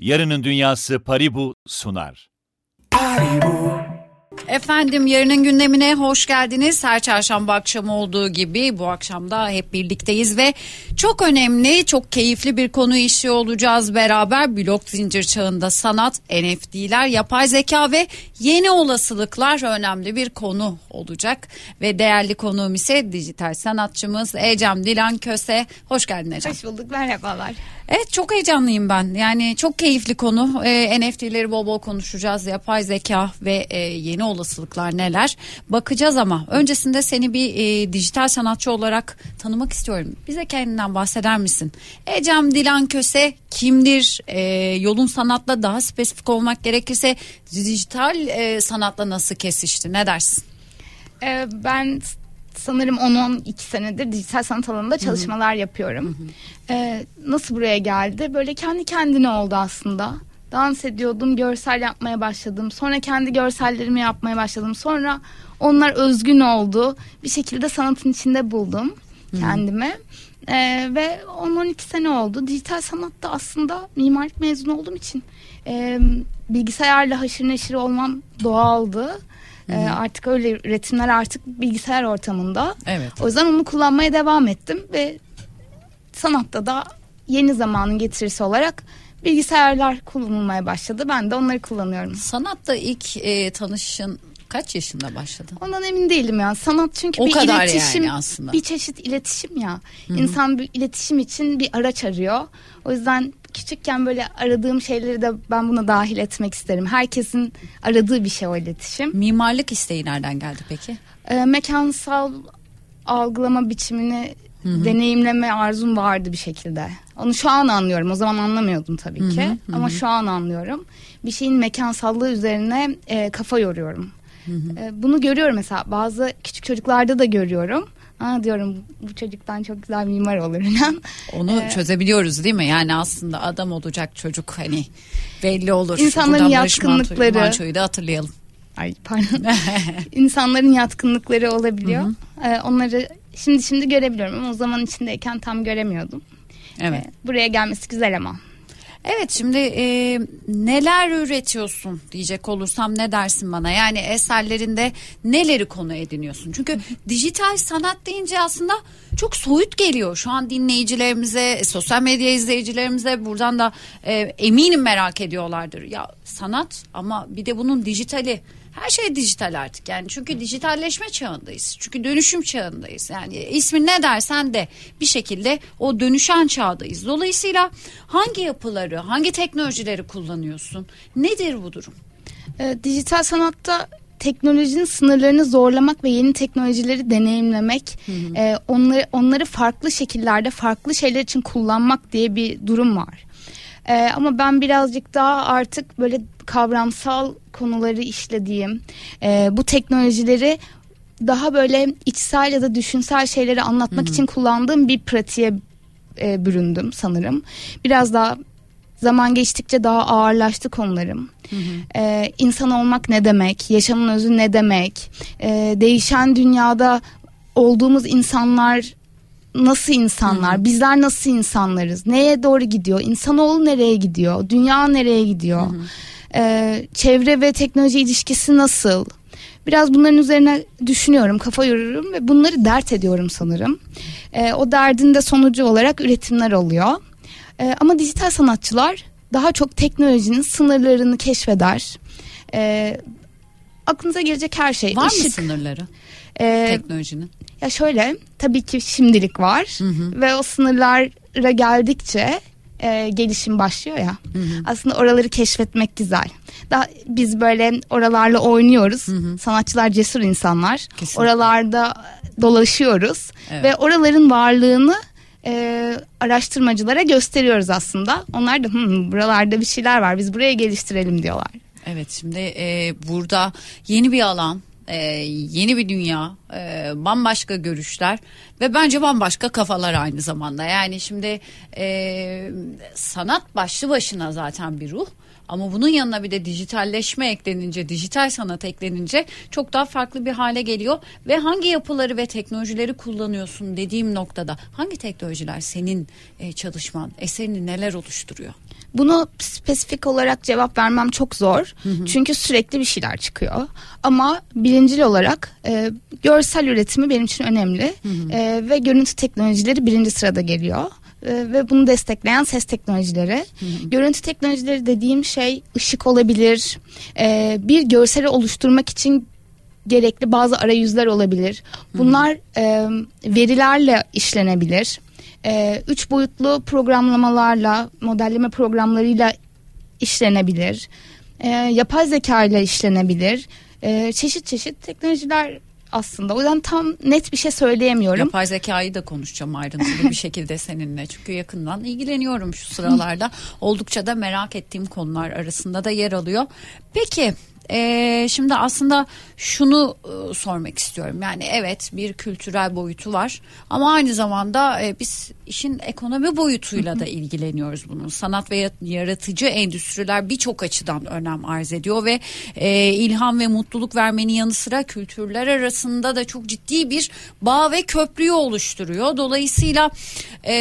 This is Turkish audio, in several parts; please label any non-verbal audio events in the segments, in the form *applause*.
Yarının Dünyası Paribu sunar. Efendim yarının gündemine hoş geldiniz. Her çarşamba akşamı olduğu gibi bu akşam da hep birlikteyiz ve çok önemli, çok keyifli bir konu işliyor olacağız beraber. Blok zincir çağında sanat, NFT'ler, yapay zeka ve yeni olasılıklar önemli bir konu olacak. Ve değerli konuğum ise dijital sanatçımız Ecem Dilan Köse. Hoş geldin Ecem. Hoş bulduk merhabalar. Evet çok heyecanlıyım ben. Yani çok keyifli konu. E, NFT'leri bol bol konuşacağız. Yapay zeka ve e, yeni olasılıklar neler? Bakacağız ama öncesinde seni bir e, dijital sanatçı olarak tanımak istiyorum. Bize kendinden bahseder misin? Ecem Dilan Köse kimdir? E, yolun sanatla daha spesifik olmak gerekirse dijital e, sanatla nasıl kesişti? Ne dersin? Ee, ben sanırım 10-12 senedir dijital sanat alanında çalışmalar yapıyorum. Ee, nasıl buraya geldi? Böyle kendi kendine oldu aslında. Dans ediyordum, görsel yapmaya başladım. Sonra kendi görsellerimi yapmaya başladım. Sonra onlar özgün oldu. Bir şekilde sanatın içinde buldum kendimi. Ee, ve 10-12 sene oldu. Dijital sanatta aslında mimarlık mezunu olduğum için e, bilgisayarla haşır neşir olmam doğaldı. Ee, artık öyle üretimler artık bilgisayar ortamında. Evet. O yüzden onu kullanmaya devam ettim ve sanatta da yeni zamanın getirisi olarak bilgisayarlar kullanılmaya başladı. Ben de onları kullanıyorum. Sanatta ilk e, tanışın kaç yaşında başladı? Ondan emin değilim ya. Sanat çünkü O bir kadar iletişim, yani aslında. bir çeşit iletişim ya. İnsan bir iletişim için bir araç arıyor. O yüzden küçükken böyle aradığım şeyleri de ben buna dahil etmek isterim. Herkesin aradığı bir şey o iletişim. Mimarlık isteği nereden geldi peki? Ee, mekansal algılama biçimini deneyimleme arzum vardı bir şekilde. Onu şu an anlıyorum. O zaman anlamıyordum tabii ki. Ama şu an anlıyorum. Bir şeyin mekansallığı üzerine e, kafa yoruyorum. E, bunu görüyorum mesela bazı küçük çocuklarda da görüyorum. Aa diyorum bu çocuktan çok güzel mimar olur *laughs* falan. Onu Ee, çözebiliyoruz değil mi? Yani aslında adam olacak çocuk hani belli olur. İnsanların Buradan yatkınlıkları. Manço'yu da hatırlayalım. Ay pardon. *laughs* İnsanların yatkınlıkları olabiliyor. E, onları şimdi şimdi görebiliyorum ama o zaman içindeyken tam göremiyordum. Evet. E, buraya gelmesi güzel ama. Evet şimdi e, neler üretiyorsun diyecek olursam ne dersin bana? Yani eserlerinde neleri konu ediniyorsun? Çünkü dijital sanat deyince aslında çok soyut geliyor. Şu an dinleyicilerimize, sosyal medya izleyicilerimize buradan da e, eminim merak ediyorlardır. Ya sanat ama bir de bunun dijitali. Her şey dijital artık yani çünkü dijitalleşme çağındayız. Çünkü dönüşüm çağındayız. Yani ismi ne dersen de bir şekilde o dönüşen çağdayız. Dolayısıyla hangi yapıları, hangi teknolojileri kullanıyorsun? Nedir bu durum? E, dijital sanatta teknolojinin sınırlarını zorlamak ve yeni teknolojileri deneyimlemek, e, onları onları farklı şekillerde farklı şeyler için kullanmak diye bir durum var. E, ama ben birazcık daha artık böyle kavramsal konuları işlediğim, e, bu teknolojileri daha böyle içsel ya da düşünsel şeyleri anlatmak için kullandığım bir pratiğe e, büründüm sanırım. Biraz daha zaman geçtikçe daha ağırlaştı konularım. Ee, insan olmak ne demek? Yaşamın özü ne demek? Ee, değişen dünyada olduğumuz insanlar nasıl insanlar? Bizler nasıl insanlarız? Neye doğru gidiyor? İnsanoğlu nereye gidiyor? Dünya nereye gidiyor? Ee, çevre ve teknoloji ilişkisi nasıl? Biraz bunların üzerine düşünüyorum, kafa yoruyorum ve bunları dert ediyorum sanırım. Ee, o derdin de sonucu olarak üretimler oluyor. Ee, ama dijital sanatçılar daha çok teknolojinin sınırlarını keşfeder. Ee, aklınıza gelecek her şey. Var mı Işık, sınırları e, teknolojinin? Ya şöyle tabii ki şimdilik var ve o sınırlara geldikçe e, gelişim başlıyor ya. Aslında oraları keşfetmek güzel. Daha biz böyle oralarla oynuyoruz. Sanatçılar cesur insanlar. Kesinlikle. Oralarda dolaşıyoruz Evet. ve oraların varlığını e, araştırmacılara gösteriyoruz aslında. Onlar da "Hmm, buralarda bir şeyler var. Biz buraya geliştirelim diyorlar. Evet şimdi e, burada yeni bir alan, e, yeni bir dünya, e, bambaşka görüşler ve bence bambaşka kafalar aynı zamanda. Yani şimdi e, sanat başlı başına zaten bir ruh Ama bunun yanına bir de dijitalleşme eklenince, dijital sanat eklenince çok daha farklı bir hale geliyor ve hangi yapıları ve teknolojileri kullanıyorsun dediğim noktada hangi teknolojiler senin e, çalışman, eserini neler oluşturuyor? Bunu spesifik olarak cevap vermem çok zor. Hı hı. Çünkü sürekli bir şeyler çıkıyor. Ama birincil olarak e, görsel üretimi benim için önemli. Hı hı. E, ve görüntü teknolojileri birinci sırada geliyor. E, ve bunu destekleyen ses teknolojileri. Hı hı. Görüntü teknolojileri dediğim şey ışık olabilir. E, bir görseli oluşturmak için gerekli bazı arayüzler olabilir. Bunlar e, verilerle işlenebilir e, üç boyutlu programlamalarla, modelleme programlarıyla işlenebilir. E, yapay zeka ile işlenebilir. E, çeşit çeşit teknolojiler aslında. O yüzden tam net bir şey söyleyemiyorum. Yapay zekayı da konuşacağım ayrıntılı bir şekilde seninle. Çünkü yakından ilgileniyorum şu sıralarda. *laughs* Oldukça da merak ettiğim konular arasında da yer alıyor. Peki ee, şimdi aslında şunu e, sormak istiyorum. Yani evet bir kültürel boyutu var ama aynı zamanda e, biz işin ekonomi boyutuyla da ilgileniyoruz bunun. Sanat ve yaratıcı endüstriler birçok açıdan önem arz ediyor ve e, ilham ve mutluluk vermenin yanı sıra kültürler arasında da çok ciddi bir bağ ve köprüyü oluşturuyor. Dolayısıyla e,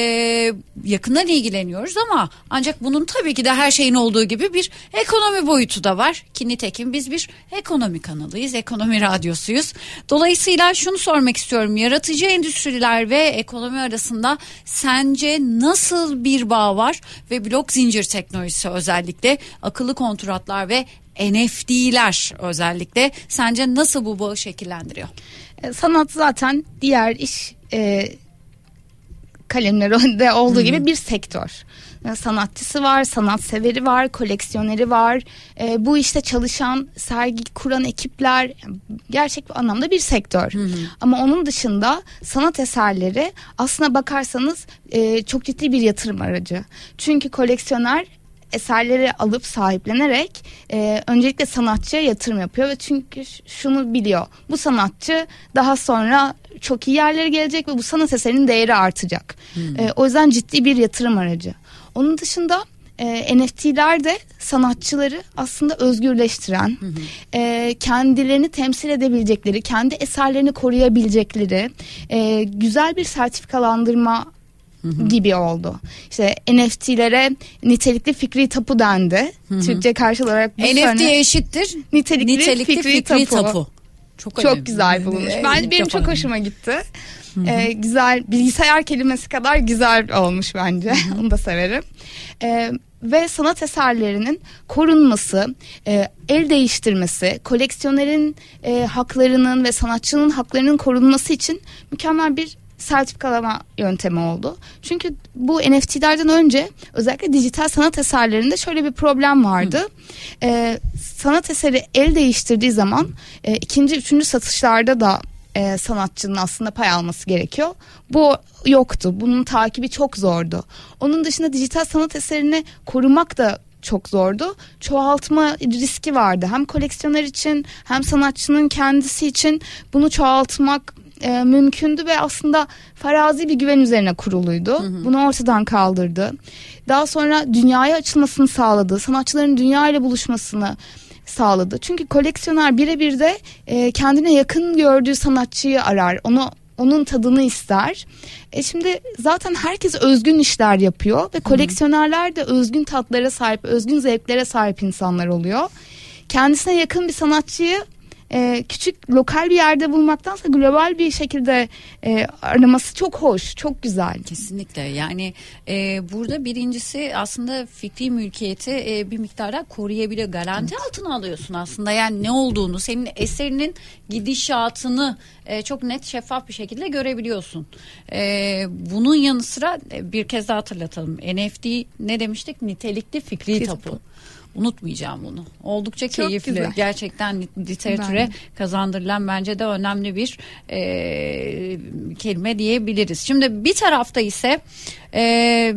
yakından ilgileniyoruz ama ancak bunun tabii ki de her şeyin olduğu gibi bir ekonomi boyutu da var. Ki biz bir ekonomi kanalıyız, ekonomi radyosuyuz. Dolayısıyla şunu sormak istiyorum. Yaratıcı endüstriler ve ekonomi arasında sence nasıl bir bağ var ve blok zincir teknolojisi özellikle akıllı kontratlar ve NFT'ler özellikle sence nasıl bu bağı şekillendiriyor? E, sanat zaten diğer iş e, kalemlerinde olduğu hmm. gibi bir sektör sanatçısı var, sanat severi var, koleksiyoneri var. E, bu işte çalışan, sergi kuran ekipler gerçek bir anlamda bir sektör. Hı hı. Ama onun dışında sanat eserleri aslına bakarsanız e, çok ciddi bir yatırım aracı. Çünkü koleksiyoner eserleri alıp sahiplenerek e, öncelikle sanatçıya yatırım yapıyor ve çünkü şunu biliyor bu sanatçı daha sonra çok iyi yerlere gelecek ve bu sanat eserinin değeri artacak. Hmm. E, o yüzden ciddi bir yatırım aracı. Onun dışında e, NFT'ler de sanatçıları aslında özgürleştiren, hı hı. E, kendilerini temsil edebilecekleri, kendi eserlerini koruyabilecekleri e, güzel bir sertifikalandırma Hı hı. gibi oldu. İşte NFT'lere nitelikli fikri tapu dendi. Hı hı. Türkçe karşılığı olarak bu NFT eşittir nitelikli, nitelikli fikri, fikri tapu. tapu. Çok, çok güzel bulunmuş. Ben benim çok hoşuma gitti. Ee, güzel bilgisayar kelimesi kadar güzel olmuş bence. *laughs* Onu da severim. Ee, ve sanat eserlerinin korunması, e, el değiştirmesi, koleksiyonerin e, haklarının ve sanatçının haklarının korunması için mükemmel bir sertifikalama yöntemi oldu. Çünkü bu NFT'lerden önce özellikle dijital sanat eserlerinde şöyle bir problem vardı. Ee, sanat eseri el değiştirdiği zaman e, ikinci, üçüncü satışlarda da e, sanatçının aslında pay alması gerekiyor. Bu yoktu. Bunun takibi çok zordu. Onun dışında dijital sanat eserini korumak da çok zordu. Çoğaltma riski vardı. Hem koleksiyoner için hem sanatçının kendisi için bunu çoğaltmak e, mümkündü ve aslında farazi bir güven üzerine kuruluydu. Hı hı. Bunu ortadan kaldırdı. Daha sonra dünyaya açılmasını sağladı. Sanatçıların dünya ile buluşmasını sağladı. Çünkü koleksiyoner birebir de e, kendine yakın gördüğü sanatçıyı arar. Onu onun tadını ister. E şimdi zaten herkes özgün işler yapıyor ve koleksiyonerler de özgün tatlara sahip, özgün zevklere sahip insanlar oluyor. Kendisine yakın bir sanatçıyı e, küçük lokal bir yerde bulmaktansa global bir şekilde e, araması çok hoş, çok güzel. Kesinlikle yani e, burada birincisi aslında fikri mülkiyeti e, bir miktarda koruyabiliyor. Garanti evet. altına alıyorsun aslında yani ne olduğunu, senin eserinin gidişatını e, çok net şeffaf bir şekilde görebiliyorsun. E, bunun yanı sıra e, bir kez daha hatırlatalım. NFT ne demiştik? Nitelikli fikri tapu unutmayacağım bunu. Oldukça Çok keyifli. Güzel. Gerçekten literatüre ben... kazandırılan bence de önemli bir e, kelime diyebiliriz. Şimdi bir tarafta ise e,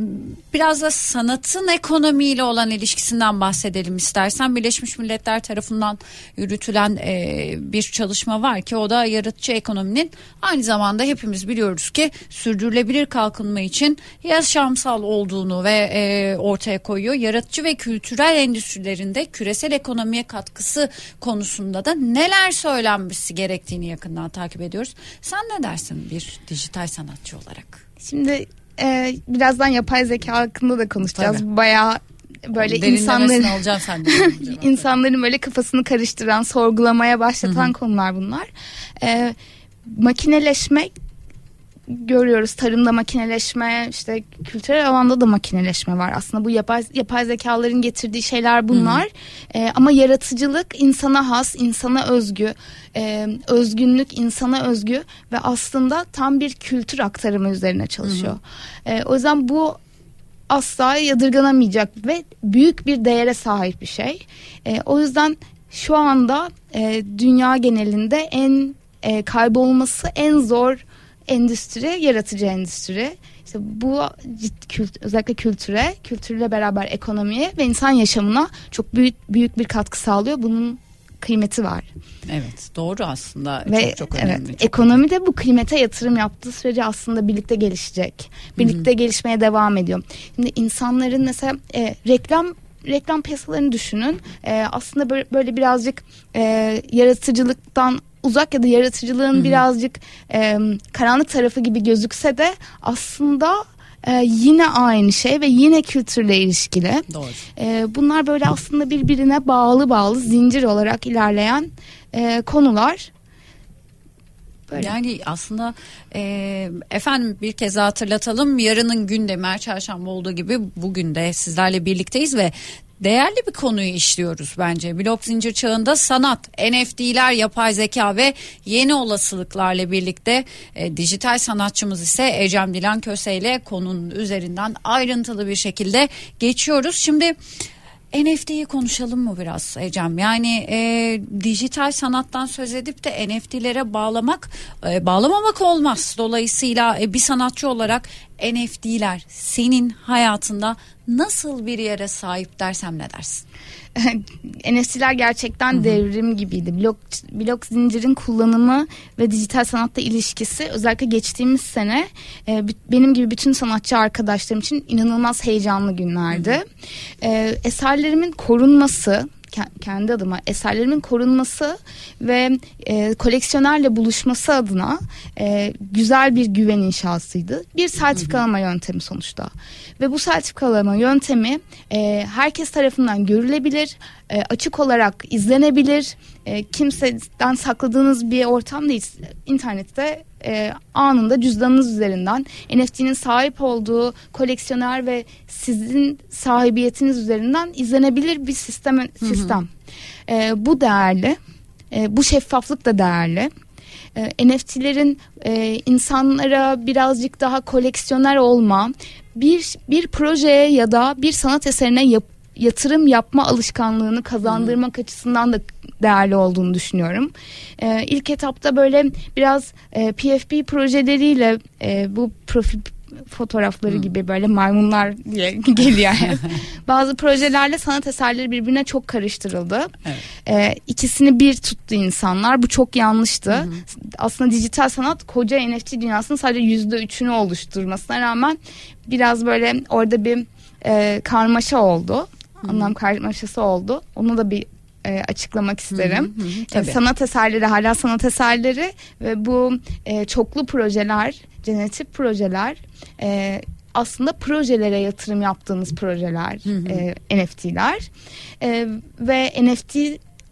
biraz da sanatın ekonomiyle olan ilişkisinden bahsedelim istersen. Birleşmiş Milletler tarafından yürütülen e, bir çalışma var ki o da yaratıcı ekonominin aynı zamanda hepimiz biliyoruz ki sürdürülebilir kalkınma için yaşamsal olduğunu ve e, ortaya koyuyor. Yaratıcı ve kültürel endüstri endüstrilerinde küresel ekonomiye katkısı konusunda da neler söylenmesi gerektiğini yakından takip ediyoruz. Sen ne dersin bir dijital sanatçı olarak? Şimdi e, birazdan yapay zeka hakkında da konuşacağız. Tabii. Bayağı böyle insanların *laughs* insanların böyle kafasını karıştıran, sorgulamaya başlatan konular bunlar. Ee, makineleşme görüyoruz. Tarımda makineleşme, işte kültürel alanda da makineleşme var. Aslında bu yapay yapay zekaların getirdiği şeyler bunlar. Ee, ama yaratıcılık insana has, insana özgü, e, özgünlük insana özgü ve aslında tam bir kültür aktarımı üzerine çalışıyor. Ee, o yüzden bu asla yadırganamayacak ve büyük bir değere sahip bir şey. E, o yüzden şu anda e, dünya genelinde en e, kaybolması en zor endüstri yaratıcı endüstri. İşte bu cid- kült, özellikle kültüre, kültürle beraber ekonomiye ve insan yaşamına çok büyük büyük bir katkı sağlıyor. Bunun kıymeti var. Evet doğru aslında Ve çok çok önemli. evet, çok ekonomi de bu kıymete yatırım yaptığı sürece aslında birlikte gelişecek. Birlikte gelişmeye devam ediyor. Şimdi insanların mesela e, reklam reklam piyasalarını düşünün. E, aslında böyle, böyle birazcık e, yaratıcılıktan uzak ya da yaratıcılığın birazcık e, karanlık tarafı gibi gözükse de aslında e, yine aynı şey ve yine kültürle ilişkili. Doğru. E, bunlar böyle aslında birbirine bağlı bağlı zincir olarak ilerleyen e, konular. Böyle. Yani aslında e, efendim bir kez hatırlatalım yarının gündemi her çarşamba olduğu gibi bugün de sizlerle birlikteyiz ve değerli bir konuyu işliyoruz bence. Blok zincir çağında sanat, NFT'ler, yapay zeka ve yeni olasılıklarla birlikte e, dijital sanatçımız ise Ecem Dilan Köse ile konunun üzerinden ayrıntılı bir şekilde geçiyoruz. Şimdi NFT'yi konuşalım mı biraz Ecem? Yani e, dijital sanattan söz edip de NFT'lere bağlamak, e, bağlamamak olmaz. Dolayısıyla e, bir sanatçı olarak NFT'ler senin hayatında nasıl bir yere sahip dersem ne dersin? *laughs* NFT'ler gerçekten devrim gibiydi. Blok blok zincirin kullanımı ve dijital sanatta ilişkisi özellikle geçtiğimiz sene e, benim gibi bütün sanatçı arkadaşlarım için inanılmaz heyecanlı günlerdi. E, eserlerimin korunması kendi adıma eserlerimin korunması ve e, koleksiyonerle buluşması adına e, güzel bir güven inşasıydı. Bir sertifikalama yöntemi sonuçta. Ve bu sertifikalama yöntemi e, herkes tarafından görülebilir, e, açık olarak izlenebilir. E, kimseden sakladığınız bir ortam değil. İnternette e, anında cüzdanınız üzerinden NFT'nin sahip olduğu koleksiyoner ve sizin sahibiyetiniz üzerinden izlenebilir bir sistem sistem. E, bu değerli. E, bu şeffaflık da değerli. E, NFT'lerin e, insanlara birazcık daha koleksiyoner olma, bir bir projeye ya da bir sanat eserine yap, yatırım yapma alışkanlığını kazandırmak açısından da değerli olduğunu düşünüyorum. E, ilk etapta böyle biraz e, PFP projeleriyle e, bu profil fotoğrafları gibi böyle maymunlar diye *laughs* geliyor. *laughs* Bazı projelerle sanat eserleri birbirine çok karıştırıldı. Evet. Ee, ikisini bir tuttu insanlar. Bu çok yanlıştı. Aslında dijital sanat koca NFT dünyasının sadece yüzde üçünü oluşturmasına rağmen biraz böyle orada bir e, karmaşa oldu. Anlam karmaşası oldu. Onu da bir e, açıklamak isterim. Hı hı, E, tabii. sanat eserleri hala sanat eserleri ve bu e, çoklu projeler, genetik projeler e, aslında projelere yatırım yaptığınız projeler, e, NFT'ler E, ve NFT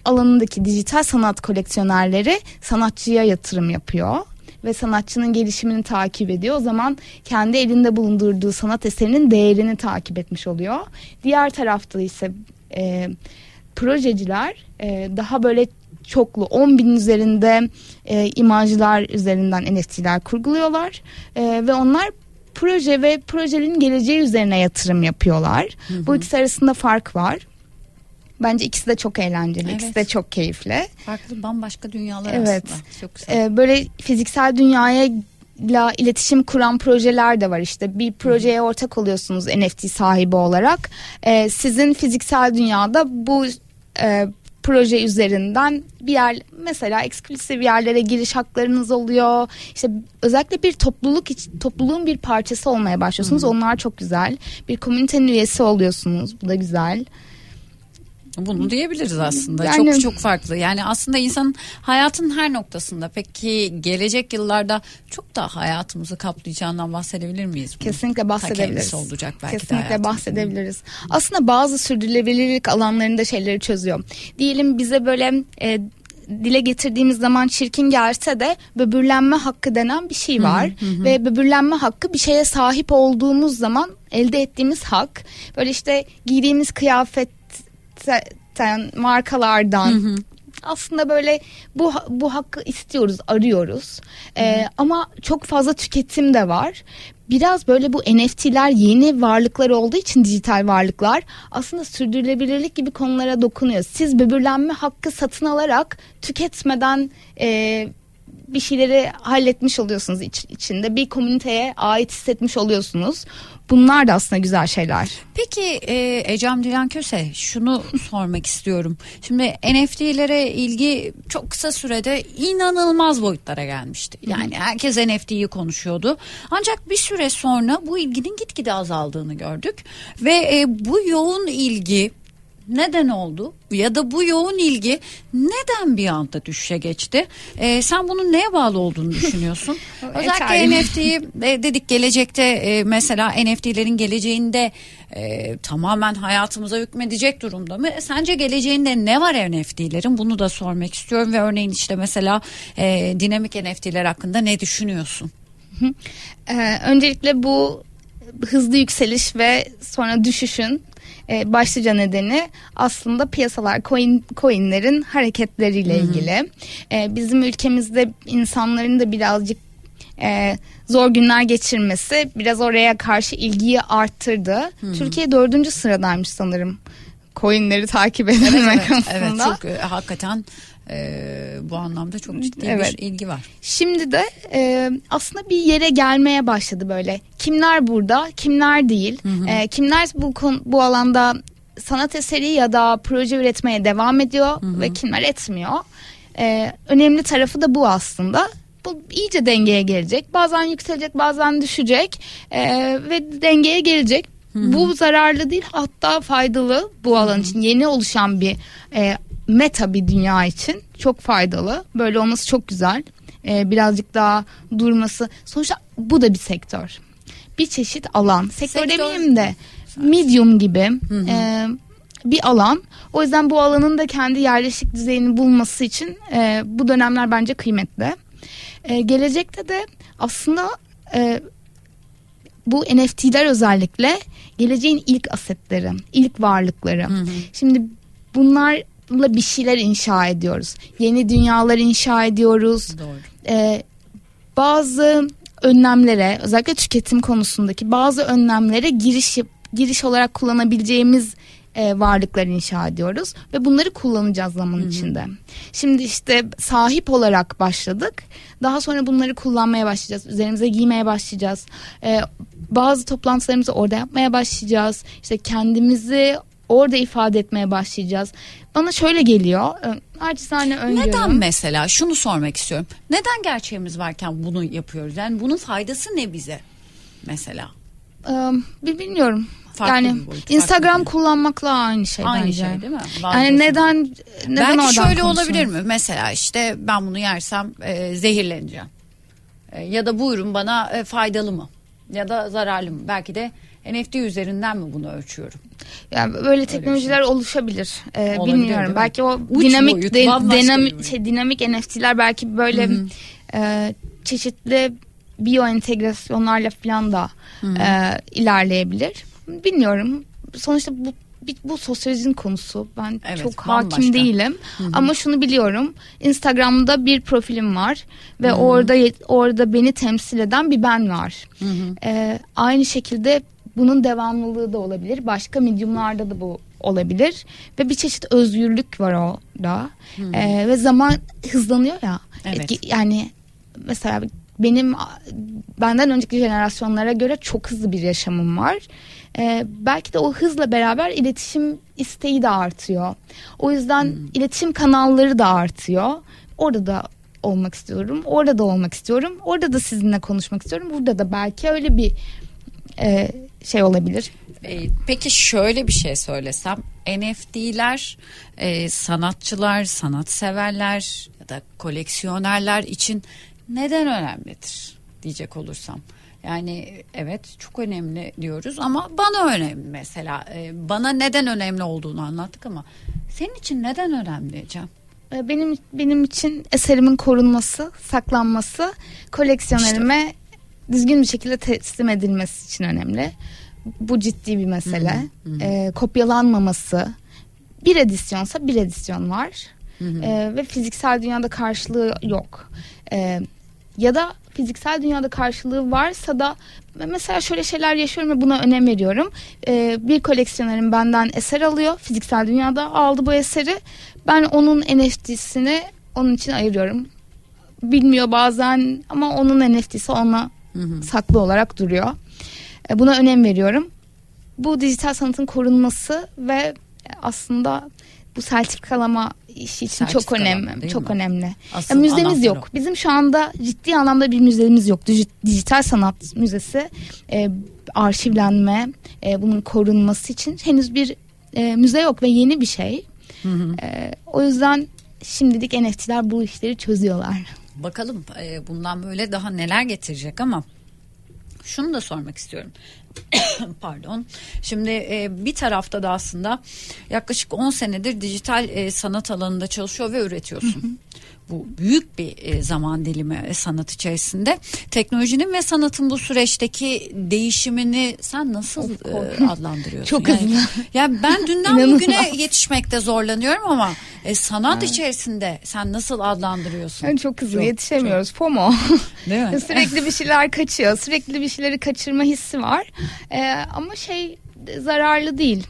alanındaki dijital sanat koleksiyonerleri sanatçıya yatırım yapıyor ve sanatçının gelişimini takip ediyor. O zaman kendi elinde bulundurduğu sanat eserinin değerini takip etmiş oluyor. Diğer tarafta ise e, projeciler e, daha böyle çoklu 10 bin üzerinde e, imajlar üzerinden NFT'ler kurguluyorlar E, ve onlar proje ve projenin geleceği üzerine yatırım yapıyorlar. Bu ikisi arasında fark var. Bence ikisi de çok eğlenceli, Evet. ikisi de çok keyifli. Farklı bambaşka dünyalar Evet. aslında. Çok güzel. Ee, böyle fiziksel dünyaya la iletişim kuran projeler de var işte bir projeye ortak oluyorsunuz NFT sahibi olarak Ee, sizin fiziksel dünyada bu e, proje üzerinden bir yer mesela eksklusif yerlere giriş haklarınız oluyor işte özellikle bir topluluk topluluğun bir parçası olmaya başlıyorsunuz onlar çok güzel bir komünitenin üyesi oluyorsunuz bu da güzel Bunu diyebiliriz aslında. Yani- Çok çok farklı. Yani aslında insanın hayatın her noktasında. Peki gelecek yıllarda çok daha hayatımızı kaplayacağından bahsedebilir miyiz? bunun? Kesinlikle Ta bahsedebiliriz. kendisi olacak belki de Kesinlikle hayatımızın. bahsedebiliriz. Aslında bazı sürdürülebilirlik alanlarında şeyleri çözüyor. Diyelim bize böyle e, dile getirdiğimiz zaman çirkin gelse de böbürlenme hakkı denen bir şey var. Ve böbürlenme hakkı bir şeye sahip olduğumuz zaman elde ettiğimiz hak. Böyle işte giydiğimiz kıyafetten, markalardan aslında böyle bu bu hakkı istiyoruz, arıyoruz. Ee, ama çok fazla tüketim de var. Biraz böyle bu NFT'ler yeni varlıklar olduğu için dijital varlıklar aslında sürdürülebilirlik gibi konulara dokunuyor. Siz böbürlenme hakkı satın alarak tüketmeden e, bir şeyleri halletmiş oluyorsunuz iç- içinde. Bir komüniteye ait hissetmiş oluyorsunuz. Bunlar da aslında güzel şeyler. Peki e, Ecem Dilan Köse şunu *laughs* sormak istiyorum. Şimdi NFT'lere ilgi çok kısa sürede inanılmaz boyutlara gelmişti. Yani herkes NFT'yi konuşuyordu. Ancak bir süre sonra bu ilginin gitgide azaldığını gördük. Ve e, bu yoğun ilgi neden oldu ya da bu yoğun ilgi neden bir anda düşüşe geçti? E, sen bunun neye bağlı olduğunu düşünüyorsun? *laughs* Özellikle. NFT'yi e, dedik gelecekte e, mesela NFT'lerin geleceğinde e, tamamen hayatımıza hükmedecek durumda mı? E, Sence geleceğinde ne var NFT'lerin? Bunu da sormak istiyorum ve örneğin işte mesela e, dinamik NFT'ler hakkında ne düşünüyorsun? Ee, öncelikle bu hızlı yükseliş ve sonra düşüşün e, başlıca nedeni aslında piyasalar coin coinlerin hareketleriyle ilgili. E, bizim ülkemizde insanların da birazcık e, zor günler geçirmesi biraz oraya karşı ilgiyi arttırdı. Türkiye dördüncü sıradaymış sanırım coinleri takip edilme evet, konusunda. evet çok e, hakikaten e, bu anlamda çok ciddi Evet. bir ilgi var. Şimdi de e, aslında bir yere gelmeye başladı böyle. Kimler burada, kimler değil. E, kimler bu bu alanda sanat eseri ya da proje üretmeye devam ediyor ve kimler etmiyor. E, önemli tarafı da bu aslında. Bu iyice dengeye gelecek. Bazen yükselecek, bazen düşecek e, ve dengeye gelecek. Bu zararlı değil hatta faydalı bu alan için yeni oluşan bir e, meta bir dünya için çok faydalı. Böyle olması çok güzel. E, birazcık daha durması. Sonuçta bu da bir sektör. Bir çeşit alan. Sektör, Sektör. demeyeyim de medium gibi e, bir alan. O yüzden bu alanın da kendi yerleşik düzeyini bulması için e, bu dönemler bence kıymetli. E, gelecekte de aslında e, bu NFT'ler özellikle geleceğin ilk asetleri, ilk varlıkları. Şimdi bunlarla bir şeyler inşa ediyoruz. Yeni dünyalar inşa ediyoruz. Doğru. Ee, bazı önlemlere özellikle tüketim konusundaki bazı önlemlere giriş giriş olarak kullanabileceğimiz e, varlıklar inşa ediyoruz ve bunları kullanacağız zaman içinde. Şimdi işte sahip olarak başladık. Daha sonra bunları kullanmaya başlayacağız. Üzerimize giymeye başlayacağız. E, bazı toplantılarımızı orada yapmaya başlayacağız. İşte kendimizi orada ifade etmeye başlayacağız. Bana şöyle geliyor. Ö- Acizane öngörüm. Neden mesela şunu sormak istiyorum. Neden gerçeğimiz varken bunu yapıyoruz? Yani bunun faydası ne bize mesela? Ee, bilmiyorum. Farklı yani boyut, Instagram kullanmakla aynı şey Aynı bence. şey değil mi? Yani Vazgeçin. neden neden Belki şöyle olabilir mi? Mesela işte ben bunu yersem e, zehirleneceğim. E, ya da bu ürün bana e, faydalı mı? Ya da zararlı mı? Belki de NFT üzerinden mi bunu ölçüyorum? Yani böyle teknolojiler oluşabilir. Ee, şey. Olabilir, değil bilmiyorum. mi? Belki o Uç dinamik boyut, de- dinamik şey, dinamik NFT'ler belki böyle e, çeşitli biyo entegrasyonlarla falan da e, ilerleyebilir. Bilmiyorum. Sonuçta bu bu sosyolojinin konusu. Ben Evet, çok bambaşka. hakim değilim. Ama şunu biliyorum. Instagram'da bir profilim var ve orada orada beni temsil eden bir ben var. Ee, aynı şekilde bunun devamlılığı da olabilir. Başka medyumlarda da bu olabilir ve bir çeşit özgürlük var orada. Ee, ve zaman hızlanıyor ya. Evet. Yani mesela benim benden önceki jenerasyonlara göre çok hızlı bir yaşamım var. Ee, belki de o hızla beraber iletişim isteği de artıyor. O yüzden iletişim kanalları da artıyor. Orada da olmak istiyorum. Orada da olmak istiyorum. Orada da sizinle konuşmak istiyorum. Burada da belki öyle bir e, şey olabilir. E, peki şöyle bir şey söylesem NFT'ler e, sanatçılar, sanatseverler ya da koleksiyonerler için neden önemlidir diyecek olursam. Yani evet çok önemli diyoruz ama bana önemli mesela. E, bana neden önemli olduğunu anlattık ama senin için neden önemli Cem? Benim benim için eserimin korunması, saklanması, koleksiyonerime düzgün bir şekilde teslim edilmesi için önemli. Bu ciddi bir mesele. Hı hı. E, kopyalanmaması. Bir edisyonsa bir edisyon var. Hı hı. E, ve fiziksel dünyada karşılığı yok. E, ya da fiziksel dünyada karşılığı varsa da mesela şöyle şeyler yaşıyorum ve buna önem veriyorum. E, bir koleksiyonerim benden eser alıyor. Fiziksel dünyada aldı bu eseri. Ben onun NFT'sini onun için ayırıyorum. Bilmiyor bazen ama onun NFT'si ona Hı hı. saklı olarak duruyor. E, Buna önem veriyorum. Bu dijital sanatın korunması ve aslında bu sertifikalama işi için çok önemli. Çok mi? önemli. Asıl Ya müzemiz yok. o. Bizim şu anda ciddi anlamda bir müzemiz yok. Dij- Dijital sanat müzesi e, arşivlenme, e, bunun korunması için henüz bir e, müze yok ve yeni bir şey. Hı hı. E, o yüzden şimdilik NFT'ler bu işleri çözüyorlar. Bakalım e, bundan böyle daha neler getirecek ama şunu da sormak istiyorum. *coughs* Pardon. Şimdi e, bir tarafta da aslında yaklaşık 10 senedir dijital e, sanat alanında çalışıyor ve üretiyorsun. Bu büyük bir e, zaman dilimi e, sanat içerisinde. Teknolojinin ve sanatın bu süreçteki değişimini sen nasıl e, adlandırıyorsun? Çok yani, hızlı. Ya ben dünden *laughs* bugüne yetişmekte zorlanıyorum ama e, sanat içerisinde sen nasıl adlandırıyorsun? Yani çok hızlı Çok, yetişemiyoruz. FOMO. Değil mi? *laughs* sürekli bir şeyler kaçıyor. Sürekli bir şeyleri kaçırma hissi var. Ee, ama şey zararlı değil.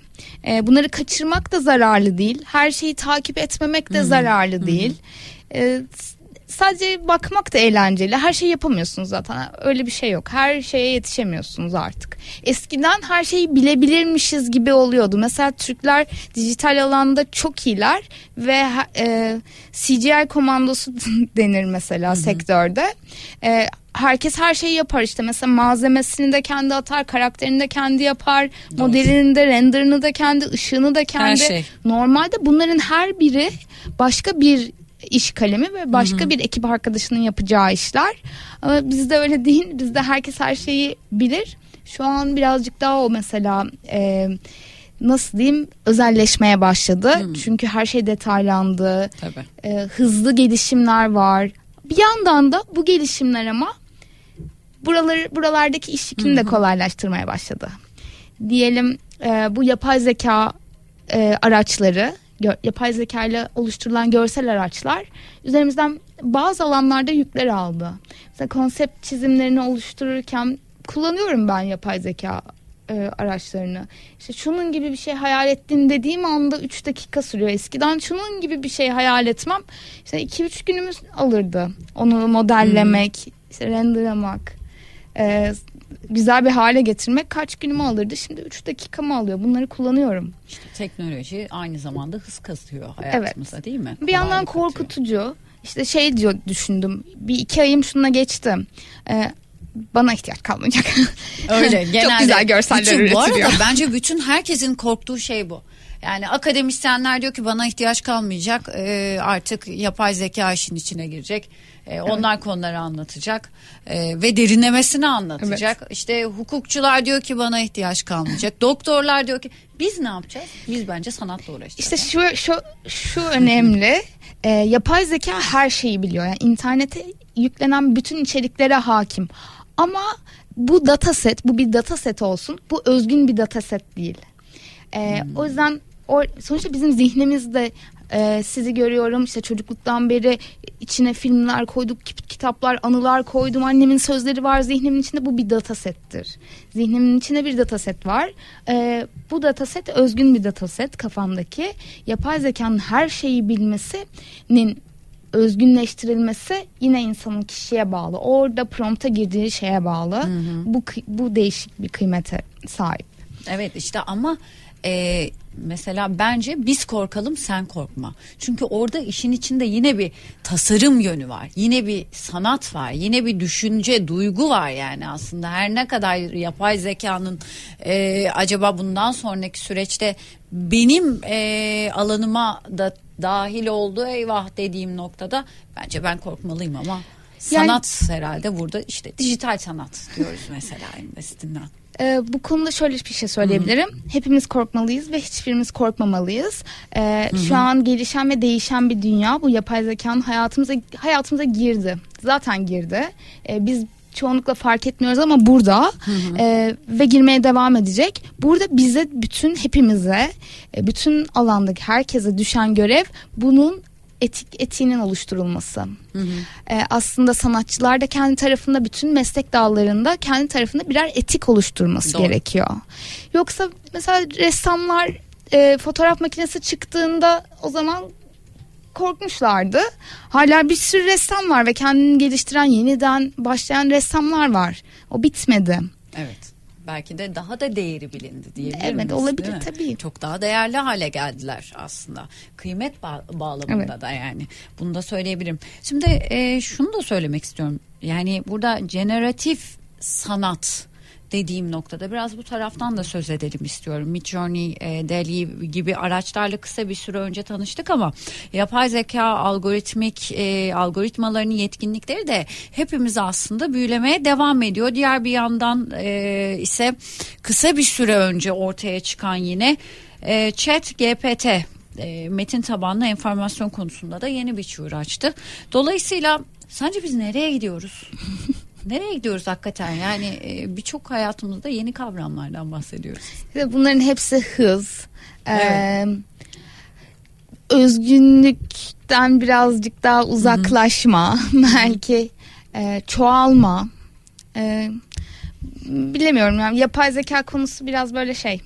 Ee, bunları kaçırmak da zararlı değil. Her şeyi takip etmemek de zararlı değil. Ee, s- sadece bakmak da eğlenceli. Her şeyi yapamıyorsunuz zaten. Öyle bir şey yok. Her şeye yetişemiyorsunuz artık. Eskiden her şeyi bilebilirmişiz gibi oluyordu. Mesela Türkler dijital alanda çok iyiler ve e, CGI komandosu *laughs* denir mesela sektörde. E, herkes her şeyi yapar işte mesela malzemesini de kendi atar, karakterini de kendi yapar, modelini de, renderını da kendi, ışığını da kendi. şey. Normalde bunların her biri başka bir iş kalemi ve başka bir ekip arkadaşının yapacağı işler. Ama bizde öyle *laughs* değil. Bizde herkes her şeyi bilir. Şu an birazcık daha o mesela e, nasıl diyeyim özelleşmeye başladı. Çünkü her şey detaylandı. Tabii. E, hızlı gelişimler var. Bir yandan da bu gelişimler ama buraları buralardaki iş yükünü de kolaylaştırmaya başladı. Diyelim e, bu yapay zeka e, araçları, yapay zeka ile oluşturulan görsel araçlar üzerimizden bazı alanlarda yükler aldı. Mesela konsept çizimlerini oluştururken kullanıyorum ben yapay zeka e, araçlarını. İşte şunun gibi bir şey hayal ettin dediğim anda 3 dakika sürüyor. Eskiden şunun gibi bir şey hayal etmem işte 2-3 günümüz alırdı. Onu modellemek, işte renderlamak, e, güzel bir hale getirmek kaç günümü alırdı. Şimdi 3 dakikamı alıyor. Bunları kullanıyorum. Teknoloji aynı zamanda hız katıyor hayatımıza değil mi? Bir yandan Kolaylık korkutucu. İşte şey diyor düşündüm. Bir iki ayım şuna geçti. Ee, bana ihtiyaç kalmayacak. Öyle *laughs* genelde. Çok güzel görseller bütün, Bu arada üretiliyor. bence bütün herkesin korktuğu şey bu. Yani akademisyenler diyor ki bana ihtiyaç kalmayacak Ee, artık yapay zeka işin içine girecek. Ee, onlar konuları anlatacak Ee, ve derinlemesine anlatacak. İşte hukukçular diyor ki bana ihtiyaç kalmayacak. *laughs* Doktorlar diyor ki biz ne yapacağız? Biz bence sanatla uğraşacağız. İşte şu şu şu önemli. *laughs* Ee, yapay zeka her şeyi biliyor. Yani internete yüklenen bütün içeriklere hakim. Ama bu dataset, bu bir dataset olsun. Bu özgün bir dataset değil. Ee, O yüzden o, sonuçta bizim zihnimizde e, sizi görüyorum işte çocukluktan beri içine filmler koyduk, kit- kitaplar, anılar koydum. Annemin sözleri var zihnimin içinde bu bir datasettir. Zihnimin içinde bir dataset var. Ee, bu dataset özgün bir dataset kafamdaki. Yapay zekanın her şeyi bilmesinin özgünleştirilmesi yine insanın kişiye bağlı. Orada prompta girdiği şeye bağlı. Bu kı- bu değişik bir kıymete sahip. Evet işte ama e, mesela bence biz korkalım sen korkma. Çünkü orada işin içinde yine bir tasarım yönü var. Yine bir sanat var. Yine bir düşünce, duygu var yani aslında. Her ne kadar yapay zekanın e, acaba bundan sonraki süreçte benim e, alanıma da dahil oldu eyvah dediğim noktada bence ben korkmalıyım ama sanat herhalde burada işte dijital sanat diyoruz mesela *laughs* en basitinden. Ee, bu konuda şöyle bir şey söyleyebilirim. Hepimiz korkmalıyız ve hiçbirimiz korkmamalıyız. Ee, şu an gelişen ve değişen bir dünya. Bu yapay zekanın hayatımıza hayatımıza girdi. Zaten girdi. Ee, biz çoğunlukla fark etmiyoruz ama burada e, ve girmeye devam edecek. Burada bize bütün hepimize, e, bütün alandaki herkese düşen görev bunun etik etiğinin oluşturulması. E, aslında sanatçılar da kendi tarafında bütün meslek dallarında kendi tarafında birer etik oluşturması Doğru. gerekiyor. Yoksa mesela ressamlar e, fotoğraf makinesi çıktığında o zaman korkmuşlardı. Hala bir sürü ressam var ve kendini geliştiren yeniden başlayan ressamlar var. O bitmedi. Evet. Belki de daha da değeri bilindi diyebilir Evet, miyiz, olabilir tabii. Çok daha değerli hale geldiler aslında. Kıymet ba- bağlamında Evet. da yani. Bunu da söyleyebilirim. Şimdi e, şunu da söylemek istiyorum. Yani burada generatif sanat dediğim noktada biraz bu taraftan da söz edelim istiyorum. Midjourney, e, Dali gibi araçlarla kısa bir süre önce tanıştık ama yapay zeka, algoritmik e, algoritmalarının yetkinlikleri de hepimizi aslında büyülemeye devam ediyor. Diğer bir yandan e, ise kısa bir süre önce ortaya çıkan yine e, Chat GPT e, metin tabanlı enformasyon konusunda da yeni bir çığır açtı. Dolayısıyla sence biz nereye gidiyoruz? *laughs* Nereye gidiyoruz hakikaten? Yani e, birçok hayatımızda yeni kavramlardan bahsediyoruz. Bunların hepsi hız. Evet. Ee, özgünlükten birazcık daha uzaklaşma. *laughs* belki e, çoğalma. E, bilemiyorum yani yapay zeka konusu biraz böyle şey.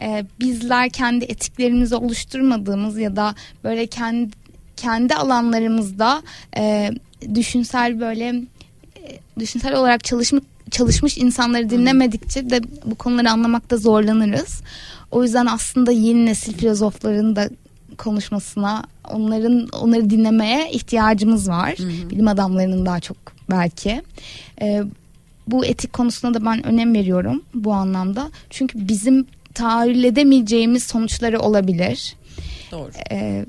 E, bizler kendi etiklerimizi oluşturmadığımız ya da böyle kendi kendi alanlarımızda e, düşünsel böyle düşünsel olarak çalışmış çalışmış insanları dinlemedikçe de bu konuları anlamakta zorlanırız. O yüzden aslında yeni nesil filozofların da konuşmasına, onların onları dinlemeye ihtiyacımız var. Bilim adamlarının daha çok belki. Ee, bu etik konusuna da ben önem veriyorum bu anlamda. Çünkü bizim tahayyül edemeyeceğimiz sonuçları olabilir. Doğru. Ee,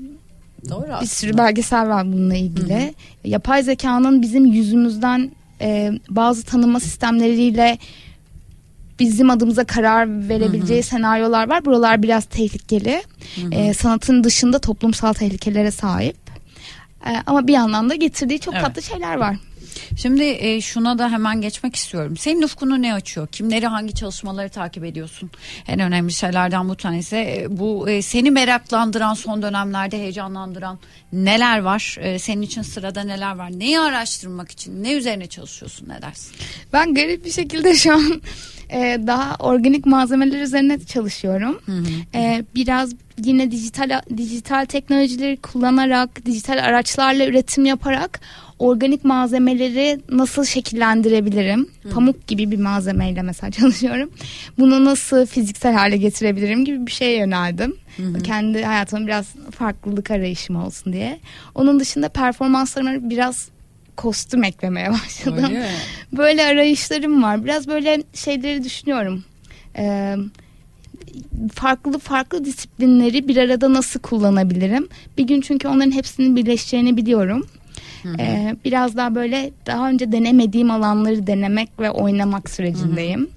Doğru bir aslında. sürü belgesel var bununla ilgili. Yapay zekanın bizim yüzümüzden e, bazı tanıma sistemleriyle bizim adımıza karar verebileceği senaryolar var. Buralar biraz tehlikeli. E, sanatın dışında toplumsal tehlikelere sahip. E, ama bir yandan da getirdiği çok Evet. tatlı şeyler var. Şimdi e, şuna da hemen geçmek istiyorum. Senin ufkunu ne açıyor? Kimleri hangi çalışmaları takip ediyorsun? En önemli şeylerden bu tanesi. E, bu e, seni meraklandıran son dönemlerde heyecanlandıran neler var? E, senin için sırada neler var? Neyi araştırmak için? Ne üzerine çalışıyorsun? Ne dersin? Ben garip bir şekilde şu an e, daha organik malzemeler üzerine çalışıyorum. E, biraz yine dijital dijital teknolojileri kullanarak, dijital araçlarla üretim yaparak organik malzemeleri nasıl şekillendirebilirim? Pamuk gibi bir malzemeyle mesela *laughs* çalışıyorum. Bunu nasıl fiziksel hale getirebilirim gibi bir şeye yöneldim. Kendi hayatımın biraz farklılık arayışım olsun diye. Onun dışında performanslarıma biraz kostüm eklemeye başladım. Öyle? *laughs* Böyle arayışlarım var. Biraz böyle şeyleri düşünüyorum. Ee, farklı farklı disiplinleri bir arada nasıl kullanabilirim? Bir gün çünkü onların hepsinin birleşeceğini biliyorum. Ee, biraz daha böyle daha önce denemediğim alanları denemek ve oynamak sürecindeyim.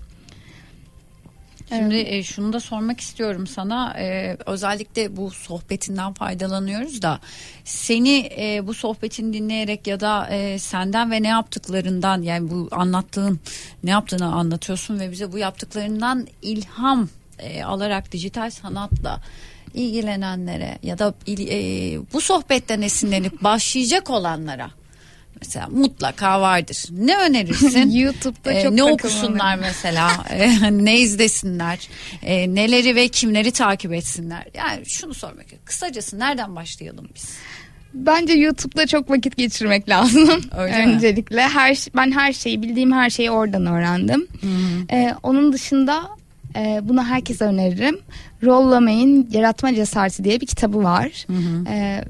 Şimdi e, şunu da sormak istiyorum sana. E, özellikle bu sohbetinden faydalanıyoruz da seni e, bu sohbetini dinleyerek ya da e, senden ve ne yaptıklarından yani bu anlattığın ne yaptığını anlatıyorsun ve bize bu yaptıklarından ilham e, alarak dijital sanatla ilgilenenlere ya da e, bu sohbetten esinlenip başlayacak olanlara mesela mutlaka vardır. Ne önerirsin? *laughs* YouTube'da Ee, çok ne okusunlar mesela Ee, ne izlesinler Ee, neleri ve kimleri takip etsinler yani şunu sormak kısacası nereden başlayalım biz Bence YouTube'da çok vakit geçirmek *laughs* lazım. Öyle mi? Öncelikle her şey- ben her şeyi bildiğim her şeyi oradan öğrendim. Ee, onun dışında e, bunu herkese öneririm. Rolla May'in Yaratma Cesareti diye bir kitabı var. Ee,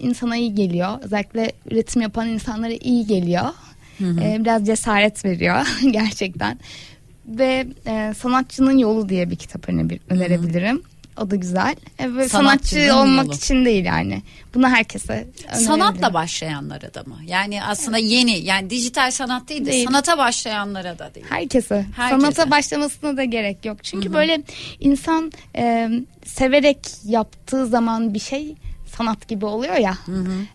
insana iyi geliyor. Özellikle üretim yapan insanlara iyi geliyor. Ee, biraz cesaret veriyor *laughs* gerçekten. Ve e, Sanatçının Yolu diye bir kitap öne- önerebilirim. O da güzel. E, ve sanatçı olmak yolu. için değil yani. Bunu herkese Sanatla başlayanlara da mı? Yani aslında yeni yani dijital sanat değil de Değil. sanata başlayanlara da değil. Herkese. Herkese. Sanata başlamasına da gerek yok. Çünkü böyle insan e, severek yaptığı zaman bir şey sanat gibi oluyor ya.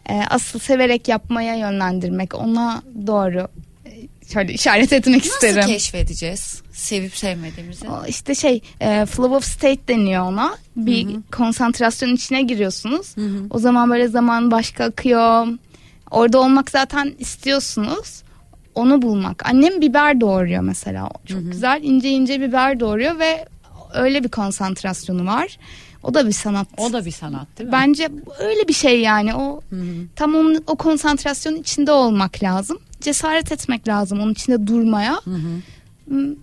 E, asıl severek yapmaya yönlendirmek, ona doğru e, şöyle işaret etmek Nasıl isterim. keşfedeceğiz sevip sevmediğimizi? O işte şey e, flow of state deniyor ona. Bir konsantrasyon içine giriyorsunuz. O zaman böyle zaman başka akıyor. Orada olmak zaten istiyorsunuz. Onu bulmak. Annem biber doğuruyor mesela. Çok güzel ince ince biber doğuruyor ve öyle bir konsantrasyonu var. O da bir sanat. O da bir sanat değil mi? Bence öyle bir şey yani. O tam onun o konsantrasyonun içinde olmak lazım. Cesaret etmek lazım onun içinde durmaya. Hmm,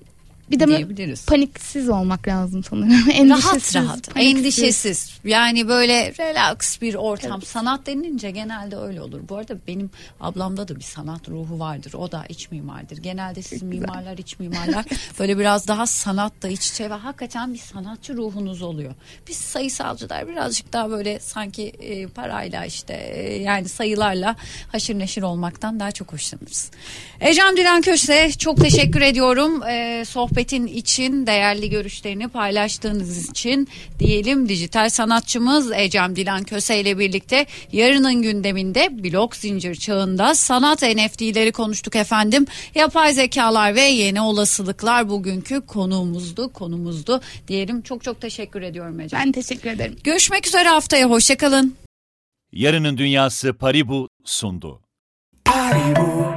Bir de diyebiliriz. paniksiz olmak lazım sanırım. *laughs* Endişesiz, rahat rahat, paniksiz. endişesiz. Yani böyle relax bir ortam. Sanat denilince genelde öyle olur. Bu arada benim ablamda da bir sanat ruhu vardır. O da iç mimardır. Genelde sizin mimarlar, iç mimarlar *laughs* böyle biraz daha sanatla iç içe ve hakikaten bir sanatçı ruhunuz oluyor. Biz sayısalcılar birazcık daha böyle sanki e, parayla işte e, yani sayılarla haşır neşir olmaktan daha çok hoşlanırız. Ecem Dilan Köse çok teşekkür ediyorum. E, sohbetin için değerli görüşlerini paylaştığınız için diyelim dijital sanatçımız Ecem Dilan Köse ile birlikte yarının gündeminde blok zincir çağında sanat NFT'leri konuştuk efendim. Yapay zekalar ve yeni olasılıklar bugünkü konuğumuzdu, konumuzdu diyelim. Çok çok teşekkür ediyorum Ecem. Ben teşekkür ederim. Görüşmek üzere haftaya hoşçakalın. Yarının Dünyası Paribu sundu. Paribu,